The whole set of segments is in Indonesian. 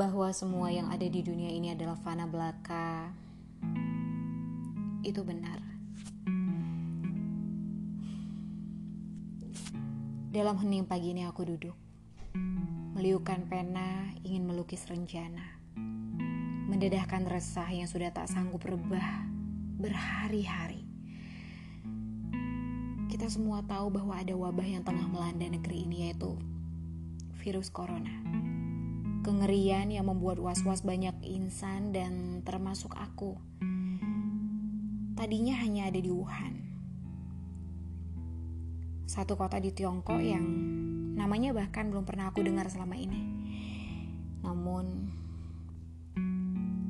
bahwa semua yang ada di dunia ini adalah fana belaka, itu benar. Dalam hening pagi ini aku duduk, meliukan pena, ingin melukis rencana, mendedahkan resah yang sudah tak sanggup rebah berhari-hari. Kita semua tahu bahwa ada wabah yang tengah melanda negeri ini yaitu virus corona. Kengerian yang membuat was-was banyak insan dan termasuk aku. Tadinya hanya ada di Wuhan. Satu kota di Tiongkok yang namanya bahkan belum pernah aku dengar selama ini. Namun,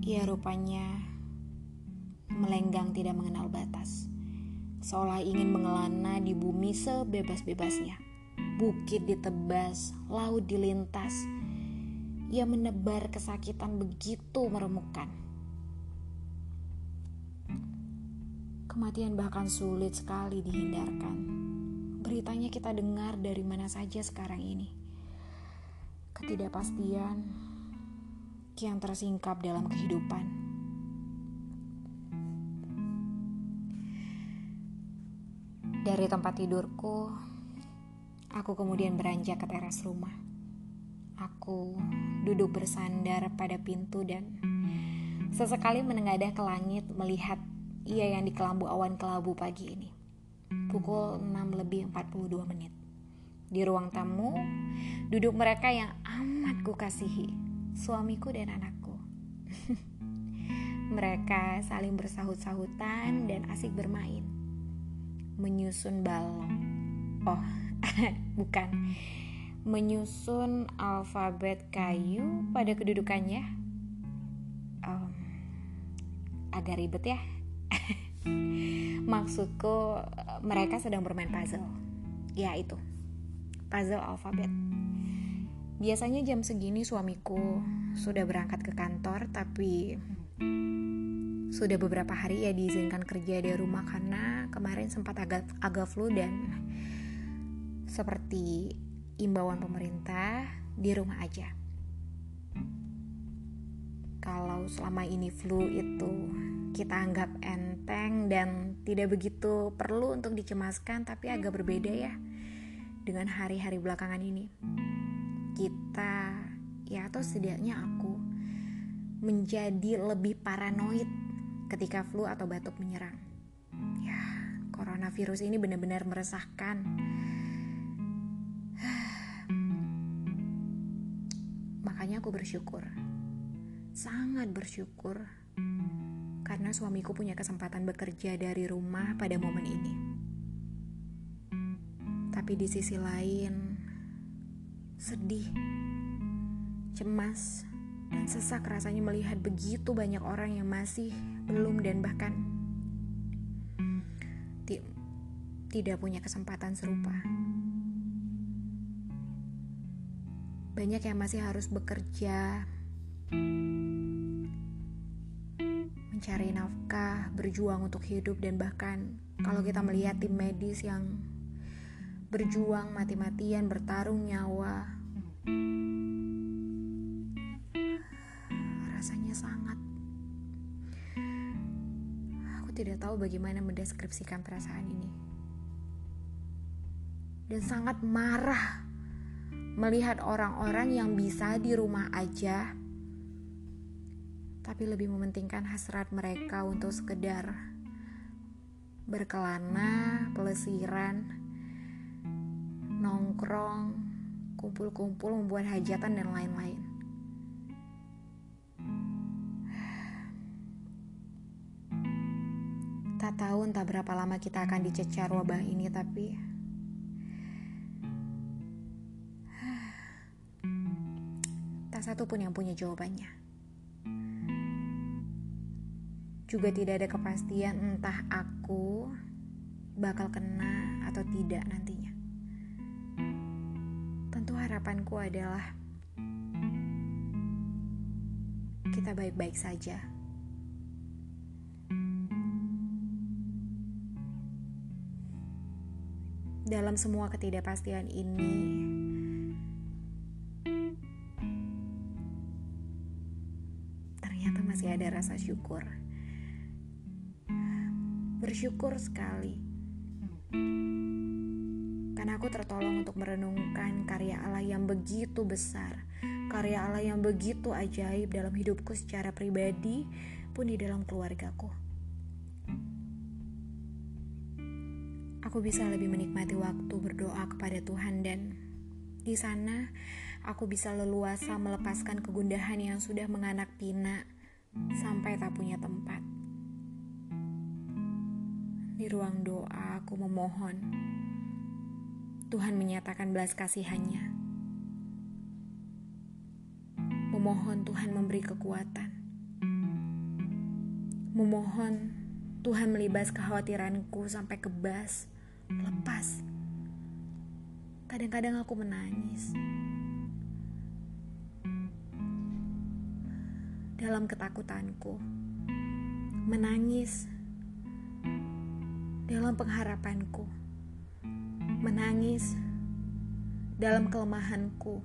ia rupanya melenggang tidak mengenal batas. Seolah ingin mengelana di bumi sebebas-bebasnya. Bukit ditebas, laut dilintas, ia menebar kesakitan begitu meremukkan. Kematian bahkan sulit sekali dihindarkan. Beritanya kita dengar dari mana saja sekarang ini. Ketidakpastian yang tersingkap dalam kehidupan. Dari tempat tidurku, aku kemudian beranjak ke teras rumah. Aku duduk bersandar pada pintu dan sesekali menengadah ke langit melihat ia yang di kelambu awan kelabu pagi ini. Pukul 6 lebih 42 menit. Di ruang tamu, duduk mereka yang amat kukasihi, suamiku dan anakku. mereka saling bersahut-sahutan dan asik bermain. Menyusun balon. Oh, bukan menyusun alfabet kayu pada kedudukannya? Um, agak ribet ya. Maksudku mereka sedang bermain puzzle. Ya itu. Puzzle alfabet. Biasanya jam segini suamiku sudah berangkat ke kantor tapi sudah beberapa hari ya diizinkan kerja dari rumah karena kemarin sempat agak agak flu dan seperti imbauan pemerintah di rumah aja. Kalau selama ini flu itu kita anggap enteng dan tidak begitu perlu untuk dicemaskan, tapi agak berbeda ya dengan hari-hari belakangan ini. Kita, ya atau setidaknya aku, menjadi lebih paranoid ketika flu atau batuk menyerang. Ya, coronavirus ini benar-benar meresahkan aku bersyukur, sangat bersyukur, karena suamiku punya kesempatan bekerja dari rumah pada momen ini. Tapi di sisi lain, sedih, cemas, dan sesak rasanya melihat begitu banyak orang yang masih belum dan bahkan tidak punya kesempatan serupa. Banyak yang masih harus bekerja, mencari nafkah, berjuang untuk hidup, dan bahkan kalau kita melihat tim medis yang berjuang mati-matian, bertarung nyawa, rasanya sangat. Aku tidak tahu bagaimana mendeskripsikan perasaan ini, dan sangat marah melihat orang-orang yang bisa di rumah aja tapi lebih mementingkan hasrat mereka untuk sekedar berkelana, pelesiran, nongkrong, kumpul-kumpul, membuat hajatan dan lain-lain. Tak tahu entah berapa lama kita akan dicecar wabah ini, tapi tak satu pun yang punya jawabannya. Juga tidak ada kepastian entah aku bakal kena atau tidak nantinya. Tentu harapanku adalah kita baik-baik saja. Dalam semua ketidakpastian ini, masih ada rasa syukur. Bersyukur sekali. Karena aku tertolong untuk merenungkan karya Allah yang begitu besar, karya Allah yang begitu ajaib dalam hidupku secara pribadi pun di dalam keluargaku. Aku bisa lebih menikmati waktu berdoa kepada Tuhan dan di sana aku bisa leluasa melepaskan kegundahan yang sudah menganak pinak sampai tak punya tempat. Di ruang doa aku memohon Tuhan menyatakan belas kasihannya. Memohon Tuhan memberi kekuatan. Memohon Tuhan melibas kekhawatiranku sampai kebas, lepas. Kadang-kadang aku menangis. Dalam ketakutanku, menangis dalam pengharapanku, menangis dalam kelemahanku,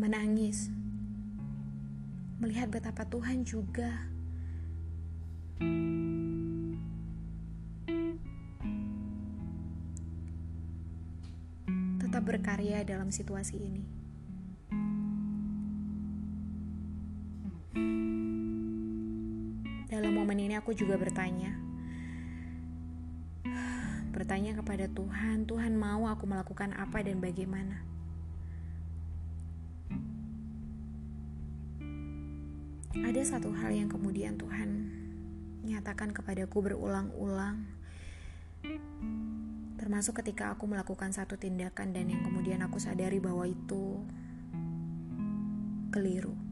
menangis melihat betapa Tuhan juga. Tetap berkarya dalam situasi ini. Dalam momen ini aku juga bertanya. Bertanya kepada Tuhan, Tuhan mau aku melakukan apa dan bagaimana. Ada satu hal yang kemudian Tuhan nyatakan kepadaku berulang-ulang Termasuk ketika aku melakukan satu tindakan dan yang kemudian aku sadari bahwa itu keliru.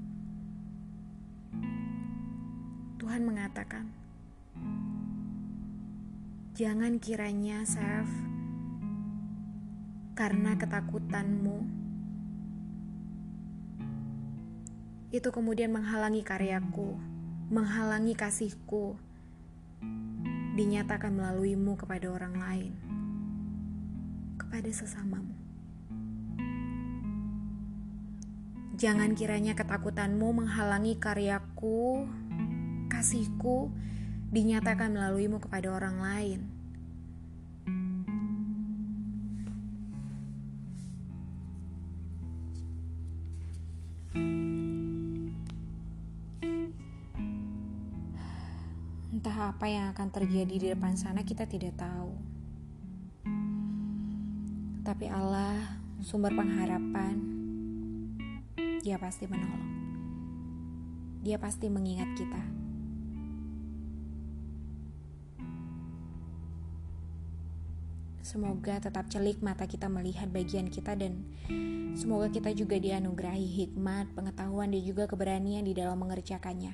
Tuhan mengatakan, "Jangan kiranya, Saf, karena ketakutanmu itu kemudian menghalangi karyaku, menghalangi kasihku, dinyatakan melaluimu kepada orang lain." kepada sesamamu. Jangan kiranya ketakutanmu menghalangi karyaku, kasihku, dinyatakan melaluimu kepada orang lain. Entah apa yang akan terjadi di depan sana, kita tidak tahu. Tapi Allah, sumber pengharapan, Dia pasti menolong. Dia pasti mengingat kita. Semoga tetap celik mata kita melihat bagian kita dan semoga kita juga dianugerahi hikmat, pengetahuan dan juga keberanian di dalam mengerjakannya.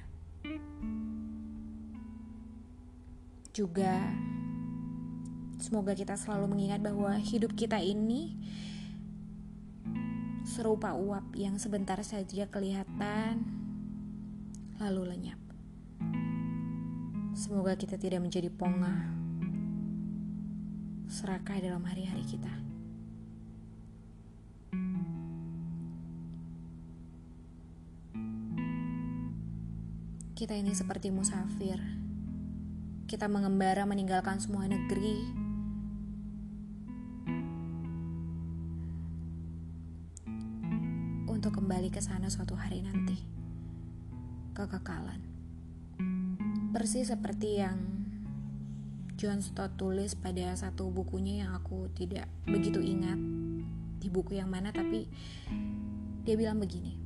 Juga Semoga kita selalu mengingat bahwa hidup kita ini serupa uap yang sebentar saja kelihatan lalu lenyap. Semoga kita tidak menjadi pongah, serakah dalam hari-hari kita. Kita ini seperti musafir. Kita mengembara meninggalkan semua negeri, untuk kembali ke sana suatu hari nanti. Kekekalan. Persis seperti yang John Stott tulis pada satu bukunya yang aku tidak begitu ingat di buku yang mana tapi dia bilang begini.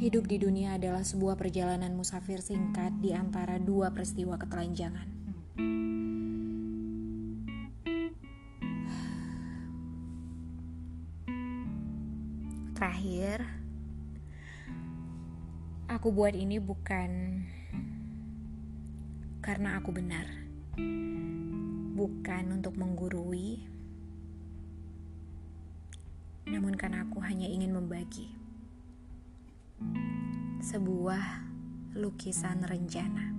Hidup di dunia adalah sebuah perjalanan musafir singkat di antara dua peristiwa ketelanjangan. Terakhir, aku buat ini bukan karena aku benar, bukan untuk menggurui, namun karena aku hanya ingin membagi sebuah lukisan rencana.